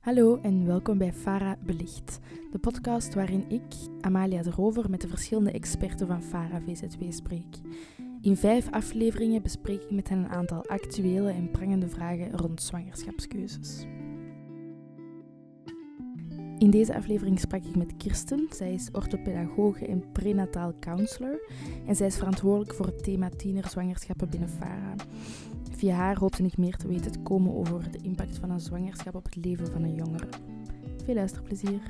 Hallo en welkom bij Fara Belicht, de podcast waarin ik, Amalia de Rover, met de verschillende experten van Fara VZW spreek. In vijf afleveringen bespreek ik met hen een aantal actuele en prangende vragen rond zwangerschapskeuzes. In deze aflevering sprak ik met Kirsten. Zij is orthopedagoge en prenataal counselor. En zij is verantwoordelijk voor het thema tienerzwangerschappen binnen FARA. Via haar hoopte ik meer te weten te komen over de impact van een zwangerschap op het leven van een jongere. Veel luisterplezier.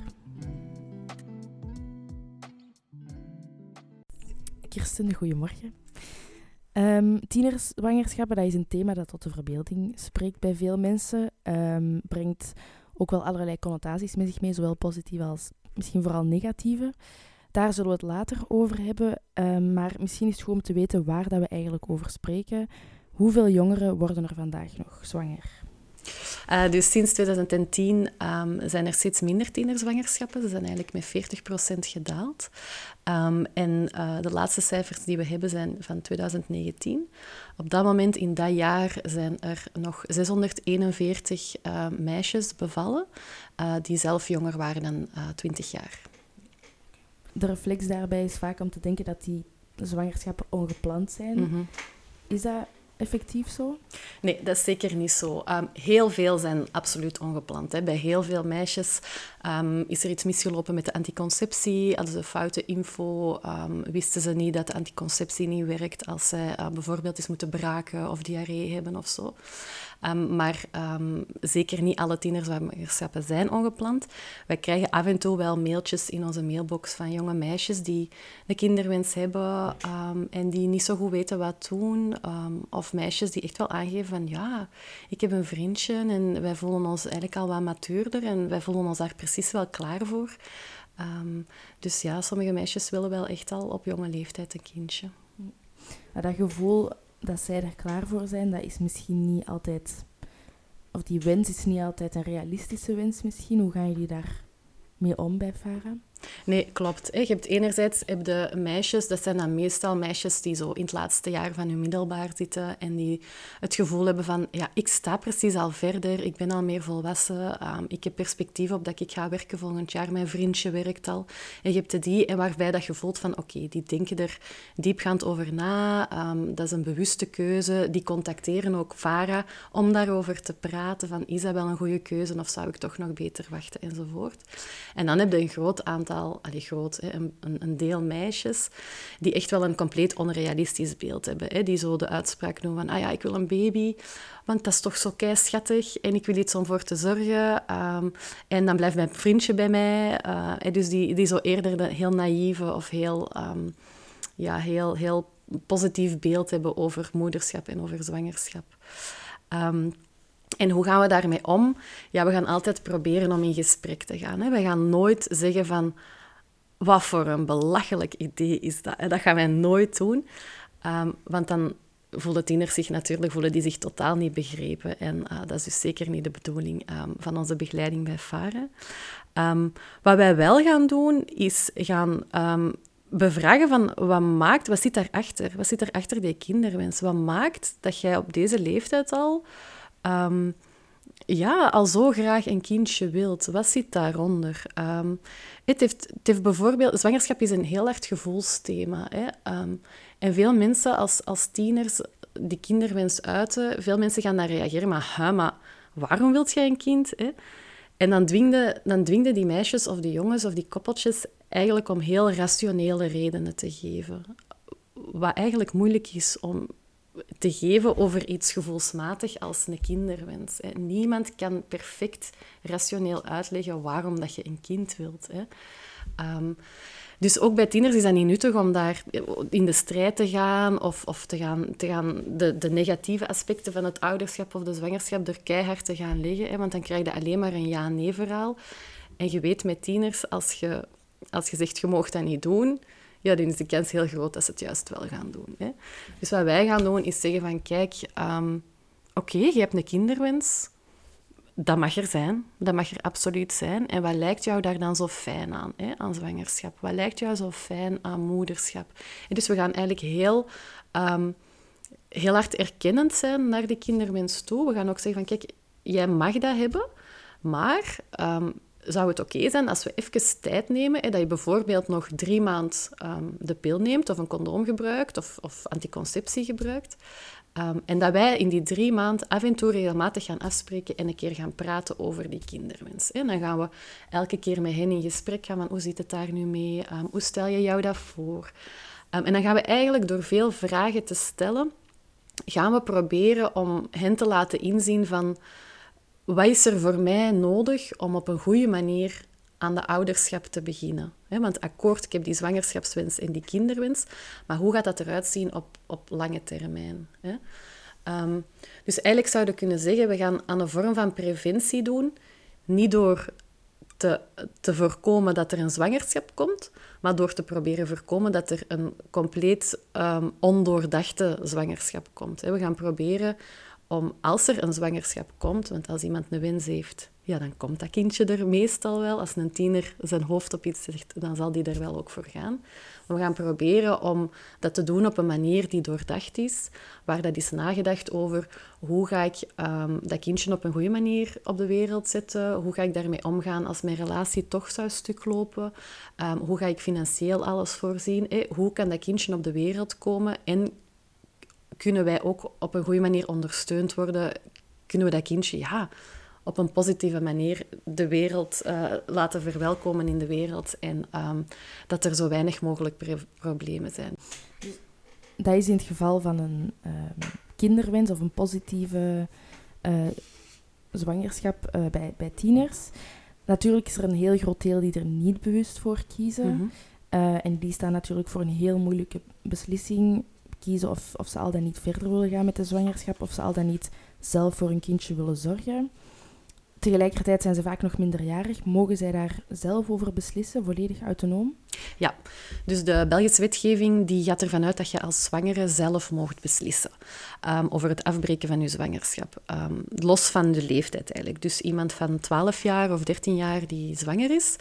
Kirsten, goedemorgen. Um, tienerzwangerschappen, dat is een thema dat tot de verbeelding spreekt bij veel mensen. Um, brengt ook wel allerlei connotaties met zich mee, zowel positieve als misschien vooral negatieve. Daar zullen we het later over hebben. Um, maar misschien is het goed om te weten waar dat we eigenlijk over spreken. Hoeveel jongeren worden er vandaag nog zwanger? Uh, dus sinds 2010 um, ehm, zijn er steeds minder tienerzwangerschappen. Ze zijn eigenlijk met 40% gedaald. Um, en uh, de laatste cijfers die we hebben zijn van 2019. Op dat moment, in dat jaar, zijn er nog 641 uh, meisjes bevallen eh, die zelf jonger waren dan 20 jaar. De reflex daarbij is vaak om te denken dat die zwangerschappen ongepland zijn. Mm -hmm. Is dat effectief zo? Nee, dat is zeker niet zo. Um, heel veel zijn absoluut ongepland. Hè. Bij heel veel meisjes um, is er iets misgelopen met de anticonceptie, hadden ze foute info, um, wisten ze niet dat de anticonceptie niet werkt als zij uh, bijvoorbeeld eens moeten braken of diarree hebben of zo. Um, maar um, zeker niet alle tienerzwangerschappen zijn ongepland. Wij krijgen af en toe wel mailtjes in onze mailbox van jonge meisjes die de kinderwens hebben um, en die niet zo goed weten wat doen. of meisjes die echt wel aangeven van ja, ik heb een vriendje en wij voelen ons eigenlijk al wat matuurder en wij voelen ons daar precies wel klaar voor. dus ja, sommige meisjes willen wel echt al op jonge leeftijd een kindje. dat gevoel dat zij er klaar voor zijn, dat is misschien niet altijd... Of die wens is niet altijd een realistische wens misschien. Hoe gaan jullie daar mee om bij? Nee, klopt. Je hebt enerzijds heb de meisjes, dat zijn dan meestal meisjes die zo in het laatste jaar van hun middelbaar zitten en die het gevoel hebben van, ja, ik sta precies al verder, ik ben al meer volwassen, um, ik heb perspectief op dat ik ga werken volgend jaar, mijn vriendje werkt al. En je hebt die en waarbij dat je voelt van, oké, die denken er diepgaand over na, um, dat is een bewuste keuze, die contacteren ook VARA om daarover te praten, van, is dat wel een goede keuze of zou ik toch nog beter wachten, enzovoort. En dan heb je een groot aantal groot, hè, een, een, deel meisjes, die echt wel een compleet onrealistisch beeld hebben. Hè, die zo de uitspraak doen van, ah ja, ik wil een baby, want dat is toch zo kei schattig en ik wil iets om voor te zorgen. Um, en dan blijft mijn vriendje bij mij. Uh, dus die, die zo eerder de heel naïeve of heel, um, ja, heel, heel positief beeld hebben over moederschap en over zwangerschap. Um, en hoe gaan we daarmee om? Ja, we gaan altijd proberen om in gesprek te gaan. Hè. We gaan nooit zeggen van... Wat voor een belachelijk idee is dat? Dat gaan wij nooit doen. Um, want dan voelen tieners zich natuurlijk voelen die zich totaal niet begrepen. En uh, dat is dus zeker niet de bedoeling um, van onze begeleiding bij FARE. Um, wat wij wel gaan doen, is gaan bevragen van wat maakt, wat zit daarachter? Wat zit er achter die kinderwens? Wat maakt dat jij op deze leeftijd al um, ja, al zo graag een kindje wilt. Wat zit daaronder? Um, het, heeft, het heeft bijvoorbeeld... Zwangerschap is een heel hard gevoelsthema. Hè? Um, en veel mensen als, als tieners die kinderwens uiten, veel mensen gaan daar reageren. Maar, huh, maar waarom wilt jij een kind? Hè? En dan dwingde, dan dwingde die meisjes of die jongens of die koppeltjes eigenlijk om heel rationele redenen te geven. Wat eigenlijk moeilijk is om te geven over iets gevoelsmatig als een kinderwens. Hè. Niemand kan perfect rationeel uitleggen waarom dat je een kind wilt. Hè. Ehm, dus ook bij tieners is dat niet nuttig om daar in de strijd te gaan of, of te gaan, te gaan de, de negatieve aspecten van het ouderschap of de zwangerschap er keihard te gaan leggen. Hè, want dan krijg je alleen maar een ja-nee-verhaal. En je weet met tieners, als je, als je zegt je mag dat niet doen, ja, dan is de kans heel groot dat ze het juist wel gaan doen. Hè. Dus wat wij gaan doen, is zeggen van, kijk, um, oké, je hebt een kinderwens. dat mag er zijn. Dat mag er absoluut zijn. En wat lijkt jou daar dan zo fijn aan, hè, aan zwangerschap? Wat lijkt jou zo fijn aan moederschap? En dus we gaan eigenlijk heel, ehm, heel hard erkennend zijn naar die kinderwens toe. We gaan ook zeggen van, kijk, jij mag dat hebben, maar ehm, zou het oké zijn als we even tijd nemen, hè, dat je bijvoorbeeld nog drie maanden ehm, de pil neemt of een condoom gebruikt of, of anticonceptie gebruikt. Ehm, en dat wij in die drie maanden af en toe regelmatig gaan afspreken en een keer gaan praten over die kinderwens. En dan gaan we elke keer met hen in gesprek gaan van hoe zit het daar nu mee? Um, hoe stel je jou dat voor? en dan gaan we eigenlijk door veel vragen te stellen, gaan we proberen om hen te laten inzien van wat is er voor mij nodig om op een goede manier aan de ouderschap te beginnen. Want akkoord, ik heb die zwangerschapswens en die kinderwens, maar hoe gaat dat eruit zien op, op lange termijn? Ehm, dus eigenlijk zouden we kunnen zeggen, we gaan aan een vorm van preventie doen, niet door te, te voorkomen dat er een zwangerschap komt, maar door te proberen voorkomen dat er een compleet um, ondoordachte zwangerschap komt. We gaan proberen om, als er een zwangerschap komt, want als iemand een wens heeft, ja, dan komt dat kindje er meestal wel. Als een tiener zijn hoofd op iets zegt, dan zal die er wel ook voor gaan. we gaan proberen om dat te doen op een manier die doordacht is, waar dat is nagedacht over hoe ga ik um, dat kindje op een goede manier op de wereld zetten, hoe ga ik daarmee omgaan als mijn relatie toch zou stuk lopen, um, hoe ga ik financieel alles voorzien, hoe kan dat kindje op de wereld komen en kunnen wij ook op een goede manier ondersteund worden, kunnen we dat kindje ja, op een positieve manier de wereld uh, laten verwelkomen in de wereld en ehm, dat er zo weinig mogelijk problemen zijn. Dat is in het geval van een uh, kinderwens of een positieve uh, zwangerschap eh, bij, bij tieners. Natuurlijk is er een heel groot deel die er niet bewust voor kiezen. Mm en die staan natuurlijk voor een heel moeilijke beslissing kiezen of, of ze al dan niet verder willen gaan met de zwangerschap, of ze al dan niet zelf voor een kindje willen zorgen. Tegelijkertijd zijn ze vaak nog minderjarig. Mogen zij daar zelf over beslissen, volledig autonoom? Ja, dus de Belgische wetgeving die gaat ervan uit dat je als zwangere zelf mocht beslissen um, over het afbreken van je zwangerschap. Um, los van de leeftijd eigenlijk. Dus iemand van 12 jaar of 13 jaar die zwanger is,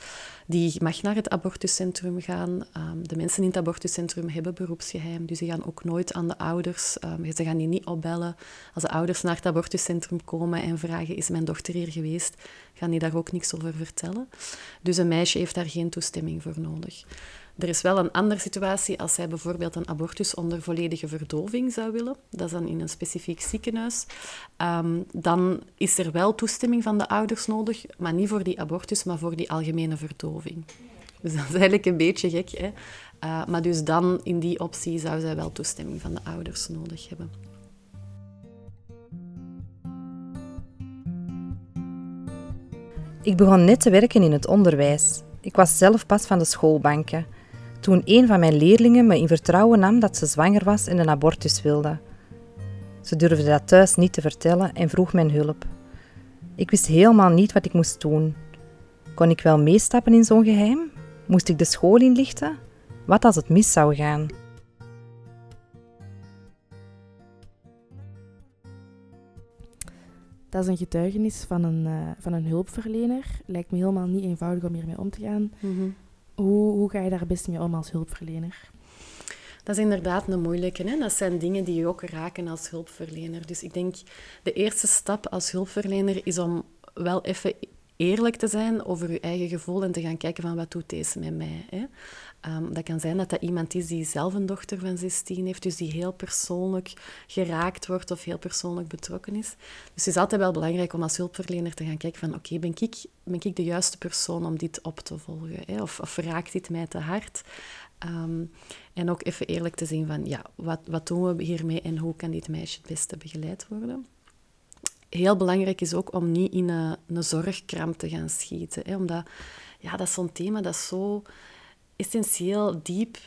die mag naar het abortuscentrum gaan. Um, de mensen in het abortuscentrum hebben beroepsgeheim, dus ze gaan ook nooit aan de ouders, ze gaan die niet opbellen. Als de ouders naar het abortuscentrum komen en vragen, is mijn dochter hier geweest, gaan die daar ook niks over vertellen. Dus een meisje heeft daar geen toestemming voor nodig. Er is wel een andere situatie als zij bijvoorbeeld een abortus onder volledige verdoving zou willen. Dat is dan in een specifiek ziekenhuis. Ehm, dan is er wel toestemming van de ouders nodig, maar niet voor die abortus, maar voor die algemene verdoving. Dus dat is eigenlijk een beetje gek. Hè? Uh, maar dus dan, in die optie, zou zij wel toestemming van de ouders nodig hebben. Ik begon net te werken in het onderwijs. Ik was zelf pas van de schoolbanken. Toen een van mijn leerlingen me in vertrouwen nam dat ze zwanger was en een abortus wilde. Ze durfde dat thuis niet te vertellen en vroeg mijn hulp. Ik wist helemaal niet wat ik moest doen. Kon ik wel meestappen in zo'n geheim? Moest ik de school inlichten? Wat als het mis zou gaan? Dat is een getuigenis van een, uh, van een hulpverlener. Lijkt me helemaal niet eenvoudig om hiermee om te gaan. Mm hoe, hoe ga je daar best mee om als hulpverlener? Dat is inderdaad een moeilijke. Hè? Dat zijn dingen die je ook raken als hulpverlener. Dus ik denk, de eerste stap als hulpverlener is om wel even eerlijk te zijn over je eigen gevoel en te gaan kijken van wat doet deze met mij. Hè? Um, dat kan zijn dat dat iemand is die zelf een dochter van 16 heeft, dus die heel persoonlijk geraakt wordt of heel persoonlijk betrokken is. Dus het is altijd wel belangrijk om als hulpverlener te gaan kijken van oké, ben, ik, ben ik de juiste persoon om dit op te volgen? Hè? Of, of raakt dit mij te hard? Um, en ook even eerlijk te zien van ja, wat, wat doen we hiermee en hoe kan dit meisje het beste begeleid worden? Heel belangrijk is ook om niet in een, een zorgkramp te gaan schieten. Hè? Omdat ja, dat is zo'n thema dat zo essentieel diep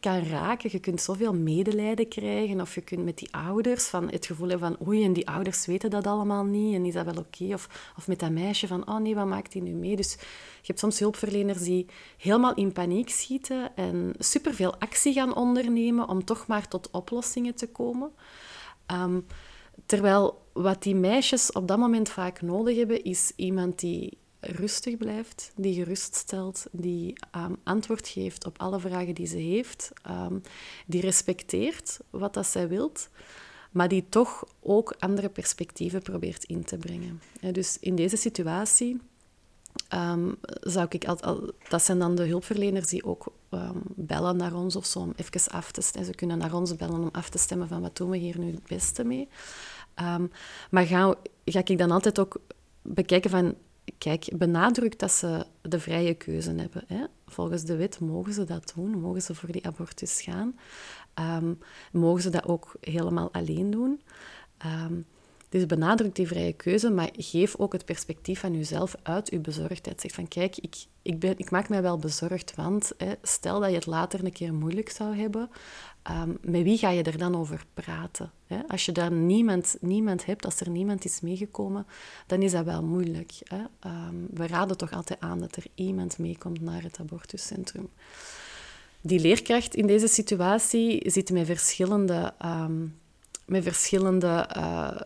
kan raken. Je kunt zoveel medelijden krijgen of je kunt met die ouders van het gevoel hebben van oei, en die ouders weten dat allemaal niet en is dat wel oké? Of, of met dat meisje van oh nee, wat maakt die nu mee? Dus je hebt soms hulpverleners die helemaal in paniek schieten en superveel actie gaan ondernemen om toch maar tot oplossingen te komen. Um, terwijl wat die meisjes op dat moment vaak nodig hebben, is iemand die rustig blijft, die geruststelt, die um, antwoord geeft op alle vragen die ze heeft, um, die respecteert wat dat zij wilt, maar die toch ook andere perspectieven probeert in te brengen. dus in deze situatie um, zou ik al, al, dat zijn dan de hulpverleners die ook bellen naar ons of zo om even af te stemmen. Ze kunnen naar ons bellen om af te stemmen van wat doen we hier nu het beste mee. maar ga, ga ik dan altijd ook bekijken van kijk, benadrukt dat ze de vrije keuze hebben. Hè. Volgens de wet mogen ze dat doen, mogen ze voor die abortus gaan. Ehm, mogen ze dat ook helemaal alleen doen. Um, dus benadruk die vrije keuze, maar geef ook het perspectief van jezelf uit je bezorgdheid. Zeg van, kijk, ik, ik, ben, ik maak mij wel bezorgd, want hè, stel dat je het later een keer moeilijk zou hebben, Ehm, met wie ga je er dan over praten? Hè? Als je daar niemand, niemand hebt, als er niemand is meegekomen, dan is dat wel moeilijk. Hè? Ehm, we raden toch altijd aan dat er iemand meekomt naar het abortuscentrum. Die leerkracht in deze situatie zit met verschillende, um, met verschillende uh,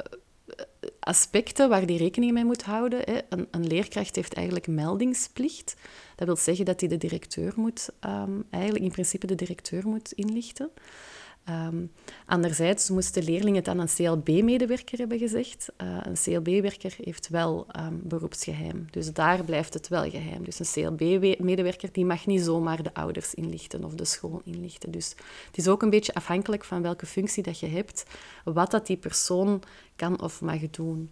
aspecten waar die rekening mee moet houden. Hè. Een, een, leerkracht heeft eigenlijk meldingsplicht. Dat wil zeggen dat hij de directeur moet, um, eigenlijk in principe de directeur moet inlichten. Um, anderzijds moesten leerlingen het aan een CLB-medewerker hebben gezegd. Uh, een CLB-werker heeft wel um, beroepsgeheim, dus daar blijft het wel geheim. Dus een CLB-medewerker die mag niet zomaar de ouders inlichten of de school inlichten. Dus het is ook een beetje afhankelijk van welke functie dat je hebt, wat dat die persoon kan of mag doen.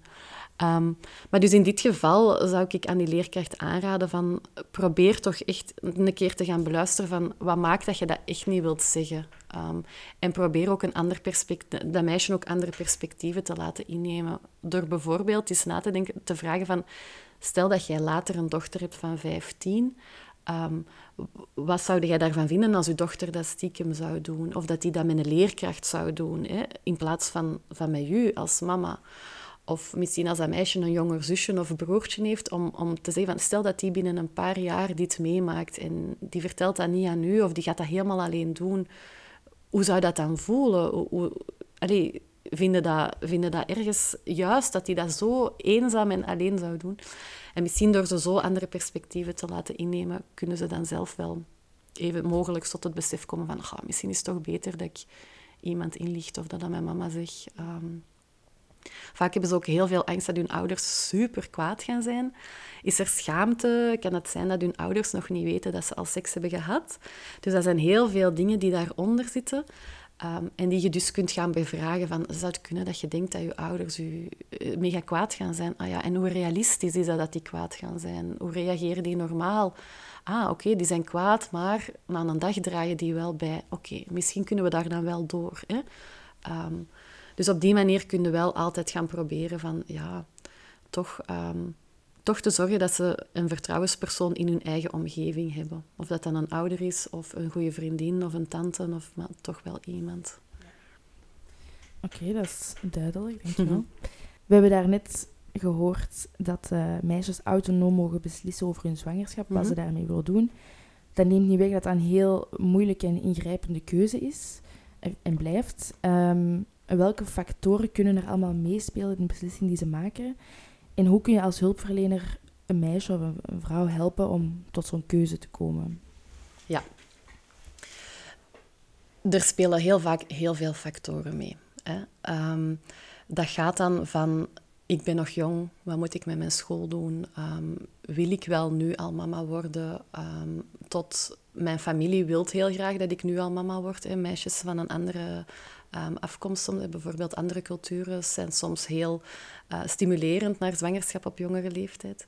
Um, maar dus in dit geval zou ik aan die leerkracht aanraden van probeer toch echt een keer te gaan beluisteren van wat maakt dat je dat echt niet wilt zeggen. Um, en probeer ook een ander perspectief, dat meisje ook andere perspectieven te laten innemen. Door bijvoorbeeld eens na te denken, te vragen van stel dat jij later een dochter hebt van 15, Um, wat zou jij daarvan vinden als je dochter dat stiekem zou doen? Of dat die dat met een leerkracht zou doen, hè? in plaats van, van met u als mama? Of misschien als dat meisje een jonger zusje of broertje heeft, om, om te zeggen van stel dat die binnen een paar jaar dit meemaakt en die vertelt dat niet aan u of die gaat dat helemaal alleen doen. Hoe zou dat dan voelen? Vinden, dat, vinden dat ergens juist dat die dat zo eenzaam en alleen zou doen? En misschien door ze zo andere perspectieven te laten innemen, kunnen ze dan zelf wel even mogelijk tot het besef komen van misschien is het toch beter dat ik iemand inlicht of dat aan mijn mama zeg. Um, Vaak hebben ze ook heel veel angst dat hun ouders super kwaad gaan zijn. Is er schaamte? Kan het zijn dat hun ouders nog niet weten dat ze al seks hebben gehad? Dus dat zijn heel veel dingen die daaronder zitten. Ehm, en die je dus kunt gaan bevragen van, zou het kunnen dat je denkt dat je ouders u uh, mega kwaad gaan zijn? Ah ja, en hoe realistisch is dat dat die kwaad gaan zijn? Hoe reageren die normaal? Ah, oké, die zijn kwaad, maar na een dag draaien die wel bij. Oké, misschien kunnen we daar dan wel door. Hè? Ehm, dus op die manier kun je wel altijd gaan proberen van, ja, toch, um, toch te zorgen dat ze een vertrouwenspersoon in hun eigen omgeving hebben. Of dat dan een ouder is, of een goede vriendin, of een tante, of maar toch wel iemand. Oké, dat is duidelijk, dankjewel. Mm We hebben daarnet gehoord dat uh, meisjes autonoom mogen beslissen over hun zwangerschap, wat ze mhm. daarmee willen doen. Dat neemt niet weg dat dat een heel moeilijke en ingrijpende keuze is en blijft. Um, welke factoren kunnen er allemaal meespelen in de beslissing die ze maken? En hoe kun je als hulpverlener een meisje of een vrouw helpen om tot zo'n keuze te komen? Ja. Er spelen heel vaak heel veel factoren mee. Hè. Ehm, dat gaat dan van ik ben nog jong, wat moet ik met mijn school doen? Um, wil ik wel nu al mama worden? Um, tot mijn familie wil heel graag dat ik nu al mama word. Hè. Meisjes van een andere um, afkomst. Bijvoorbeeld andere culturen zijn soms heel uh, stimulerend naar zwangerschap op jongere leeftijd.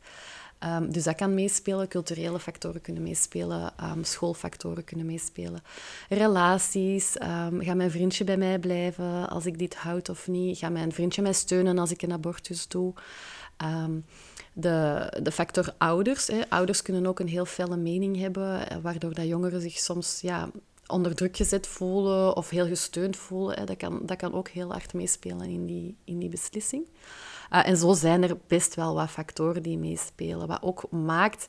Um, dus dat kan meespelen. Culturele factoren kunnen meespelen. Um, schoolfactoren kunnen meespelen. Relaties. Um, gaat mijn vriendje bij mij blijven als ik dit houd of niet? Gaat mijn vriendje mij steunen als ik een abortus doe? De, de factor ouders. Hè. Ouders kunnen ook een heel felle mening hebben, eh, waardoor dat jongeren zich soms ja, onder druk gezet voelen of heel gesteund voelen. Hè. Dat, kan, dat kan ook heel hard meespelen in die, in die beslissing. Uh, en zo zijn er best wel wat factoren die meespelen. Wat ook maakt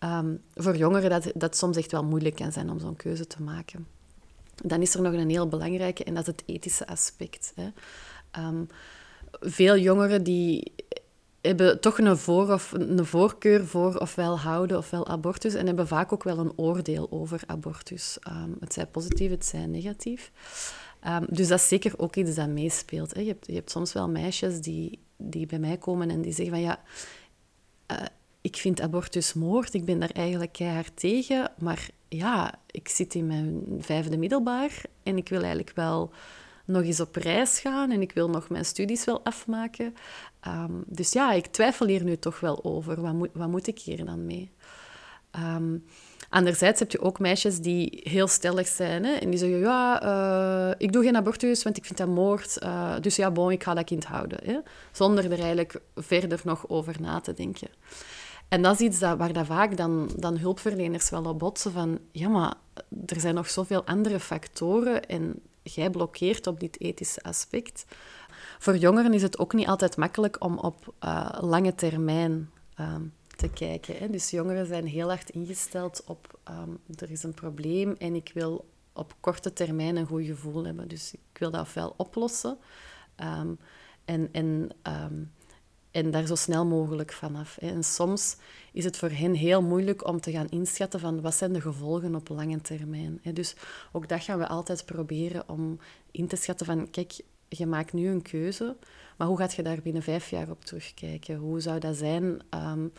um, voor jongeren dat, dat soms echt wel moeilijk kan zijn om zo'n keuze te maken. Dan is er nog een heel belangrijke en dat is het ethische aspect. Hè. Um, veel jongeren die hebben toch een, voor of, een voorkeur voor ofwel houden ofwel abortus en hebben vaak ook wel een oordeel over abortus. Um, het zij positief, het zij negatief. Um, dus dat is zeker ook iets dat meespeelt. Hè. Je, hebt, je hebt soms wel meisjes die, die bij mij komen en die zeggen van ja, uh, ik vind abortus moord, ik ben daar eigenlijk keihard tegen, maar ja, ik zit in mijn vijfde middelbaar en ik wil eigenlijk wel nog eens op reis gaan en ik wil nog mijn studies wel afmaken. Um, dus ja, ik twijfel hier nu toch wel over. Wat moet, wat moet ik hier dan mee? Um, anderzijds heb je ook meisjes die heel stellig zijn hè, en die zeggen, ja, uh, ik doe geen abortus, want ik vind dat moord. Uh, dus ja, bon, ik ga dat kind houden. Zonder er eigenlijk verder nog over na te denken. En dat is iets dat, waar dat vaak dan, dan hulpverleners wel op botsen van... Ja, maar er zijn nog zoveel andere factoren en jij blokkeert op dit ethische aspect. Voor jongeren is het ook niet altijd makkelijk om op uh, lange termijn uh, te kijken. Hè. Dus jongeren zijn heel hard ingesteld op um, er is een probleem en ik wil op korte termijn een goed gevoel hebben. Dus ik wil dat ofwel oplossen um, en, en en daar zo snel mogelijk vanaf. En soms is het voor hen heel moeilijk om te gaan inschatten van wat zijn de gevolgen op lange termijn. Dus ook dat gaan we altijd proberen om in te schatten van, kijk, je maakt nu een keuze, maar hoe gaat je daar binnen vijf jaar op terugkijken? Hoe zou dat zijn? Um,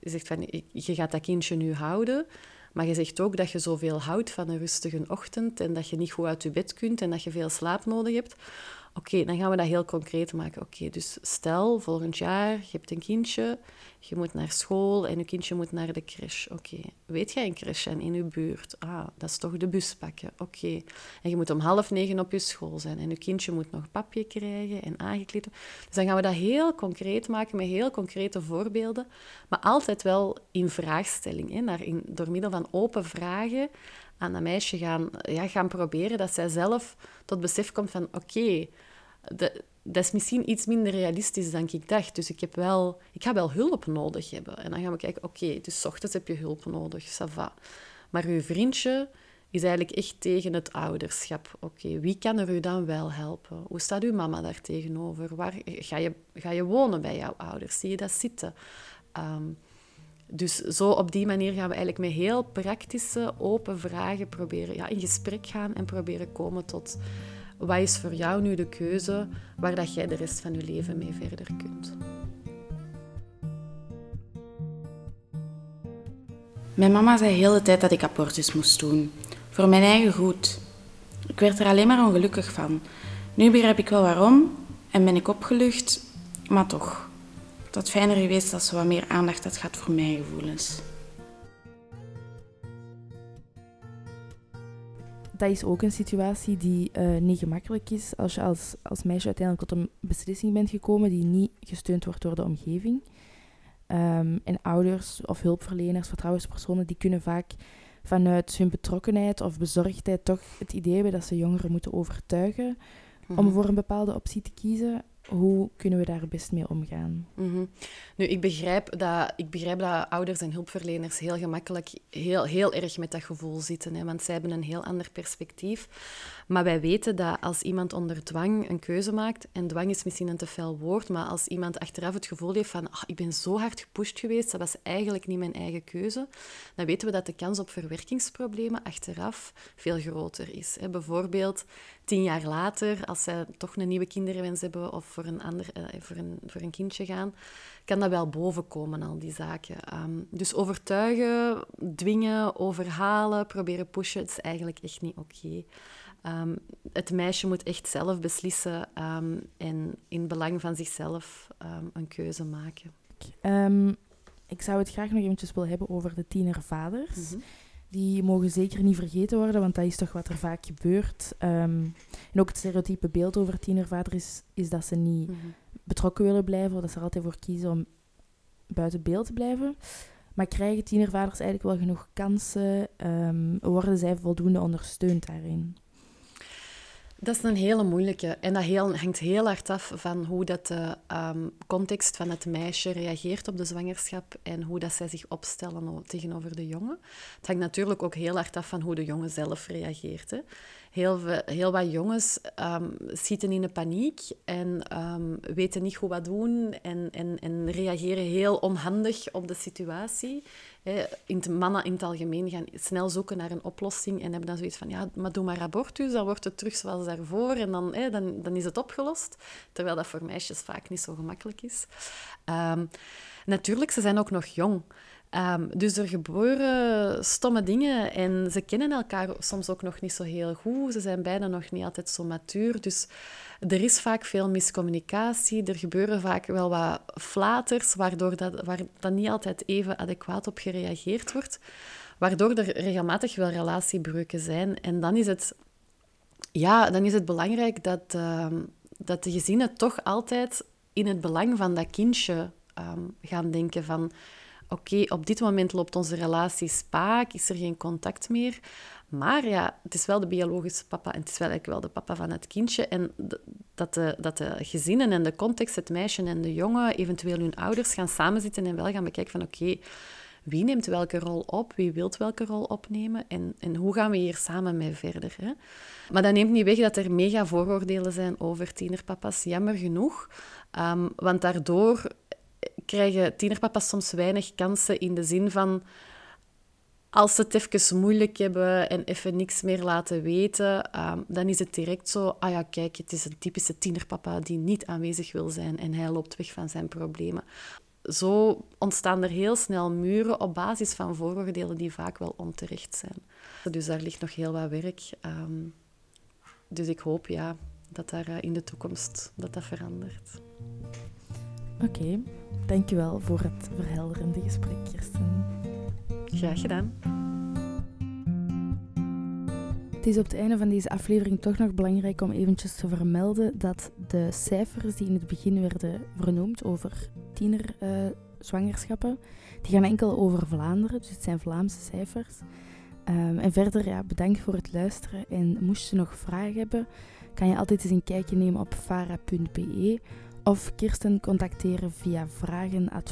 je zegt van, je gaat dat kindje nu houden, maar je zegt ook dat je zoveel houdt van een rustige ochtend en dat je niet goed uit je bed kunt en dat je veel slaap nodig hebt. Oké, dan gaan we dat heel concreet maken. Oké, dus stel, volgend jaar, je hebt een kindje, je moet naar school en je kindje moet naar de crash. Oké, weet jij een crash in je buurt? Ah, dat is toch de bus pakken. Oké, en je moet om half negen op je school zijn en je kindje moet nog papje krijgen en aangekleed. Dus dan gaan we dat heel concreet maken met heel concrete voorbeelden, maar altijd wel in vraagstelling, hè, naar in, door middel van open vragen aan dat meisje gaan, ja, gaan proberen dat zij zelf tot besef komt van oké, dat is misschien iets minder realistisch dan ik dacht. Dus ik, heb wel, ik ga wel hulp nodig hebben. En dan gaan we kijken, oké, dus s ochtends heb je hulp nodig, ça va. Maar uw vriendje is eigenlijk echt tegen het ouderschap. Oké, wie kan er u dan wel helpen? Hoe staat uw mama daar tegenover? Waar, ga, je, ga je wonen bij jouw ouders? Zie je dat zitten? Um, dus zo op die manier gaan we eigenlijk met heel praktische, open vragen proberen ja, in gesprek gaan en proberen komen tot wat is voor jou nu de keuze waar dat jij de rest van je leven mee verder kunt. Mijn mama zei de tijd dat ik abortus moest doen. Voor mijn eigen goed. Ik werd er alleen maar ongelukkig van. Nu begrijp ik wel waarom en ben ik opgelucht, maar toch dat fijner geweest als ze wat meer aandacht had gehad voor mijn gevoelens. Dat is ook een situatie die uh, niet gemakkelijk is als je als, als meisje uiteindelijk tot een beslissing bent gekomen die niet gesteund wordt door de omgeving. Um, en ouders of hulpverleners, vertrouwenspersonen, die kunnen vaak vanuit hun betrokkenheid of bezorgdheid toch het idee hebben dat ze jongeren moeten overtuigen om mhm. voor een bepaalde optie te kiezen hoe kunnen we daar best mee omgaan? Mm Nu, ik begrijp, dat, ik begrijp dat ouders en hulpverleners heel gemakkelijk heel, heel erg met dat gevoel zitten, hè, want zij hebben een heel ander perspectief. Maar wij weten dat als iemand onder dwang een keuze maakt, en dwang is misschien een te fel woord, maar als iemand achteraf het gevoel heeft van ik ben zo hard gepusht geweest, dat was eigenlijk niet mijn eigen keuze, dan weten we dat de kans op verwerkingsproblemen achteraf veel groter is. Hè. Bijvoorbeeld tien jaar later, als zij toch een nieuwe kinderwens hebben of voor een, ander, uh, voor een, voor een kindje gaan, kan dat wel bovenkomen, al die zaken. Um, dus overtuigen, dwingen, overhalen, proberen pushen, het is eigenlijk echt niet oké. Okay. Um, het meisje moet echt zelf beslissen um, en in belang van zichzelf een keuze maken. ik zou het graag nog eventjes willen hebben over de tienervaders. Mm -hmm die mogen zeker niet vergeten worden, want dat is toch wat er vaak gebeurt. Um, en ook het stereotype beeld over tienervader is, is dat ze niet mm -hmm. betrokken willen blijven, of dat ze er altijd voor kiezen om buiten beeld te blijven. Maar krijgen tienervaders eigenlijk wel genoeg kansen? Um, worden zij voldoende ondersteund daarin? Dat is een hele moeilijke. En dat hangt heel hard af van hoe dat de ehm, context van het meisje reageert op de zwangerschap en hoe dat zij zich opstellen tegenover de jongen. Het hangt natuurlijk ook heel hard af van hoe de jongen zelf reageert. Hè. Heel, heel wat jongens um, schieten in de paniek en um, weten niet goed wat doen en, en, en reageren heel onhandig op de situatie. In mannen in het algemeen gaan snel zoeken naar een oplossing en hebben dan zoiets van, ja, maar doe maar abortus, dan wordt het terug zoals daarvoor en dan, dan, dan is het opgelost. Terwijl dat voor meisjes vaak niet zo gemakkelijk is. Um, natuurlijk, ze zijn ook nog jong. Um, dus er gebeuren stomme dingen en ze kennen elkaar soms ook nog niet zo heel goed. Ze zijn bijna nog niet altijd zo matuur. Dus er is vaak veel miscommunicatie. Er gebeuren vaak wel wat flaters, waardoor dat, waar dat niet altijd even adequaat op gereageerd wordt. Waardoor er regelmatig wel relatiebreuken zijn. En dan is het, ja, dan is het belangrijk dat, uh, dat de gezinnen toch altijd in het belang van dat kindje um, gaan denken van oké, op dit moment loopt onze relatie spaak, is er geen contact meer. Maar ja, het is wel de biologische papa en het is wel eigenlijk wel de papa van het kindje. En dat de, dat de gezinnen en de context, het meisje en de jongen, eventueel hun ouders, gaan samenzitten en wel gaan bekijken van oké, wie neemt welke rol op, wie wil welke rol opnemen en, en hoe gaan we hier samen mee verder. Hè? Maar dat neemt niet weg dat er mega vooroordelen zijn over tienerpapa's, jammer genoeg. Um, want daardoor krijgen tienerpapa's soms weinig kansen in de zin van als ze het even moeilijk hebben en even niks meer laten weten, ehm, dan is het direct zo, ah ja, kijk, het is een typische tienerpapa die niet aanwezig wil zijn en hij loopt weg van zijn problemen. Zo ontstaan er heel snel muren op basis van vooroordelen die vaak wel onterecht zijn. Dus daar ligt nog heel wat werk. Ehm, dus ik hoop ja, dat daar eh, in de toekomst dat dat verandert. Oké, dankjewel voor het verhelderende gesprek, Kirsten. Graag gedaan. Het is op het einde van deze aflevering toch nog belangrijk om eventjes te vermelden dat de cijfers die in het begin werden vernoemd over tienerzwangerschappen, uh, die gaan enkel over Vlaanderen, dus het zijn Vlaamse cijfers. Um, en verder, ja, bedankt voor het luisteren. En moest je nog vragen hebben, kan je altijd eens een kijkje nemen op vara.be of Kirsten contacteren via vragen.vara.be.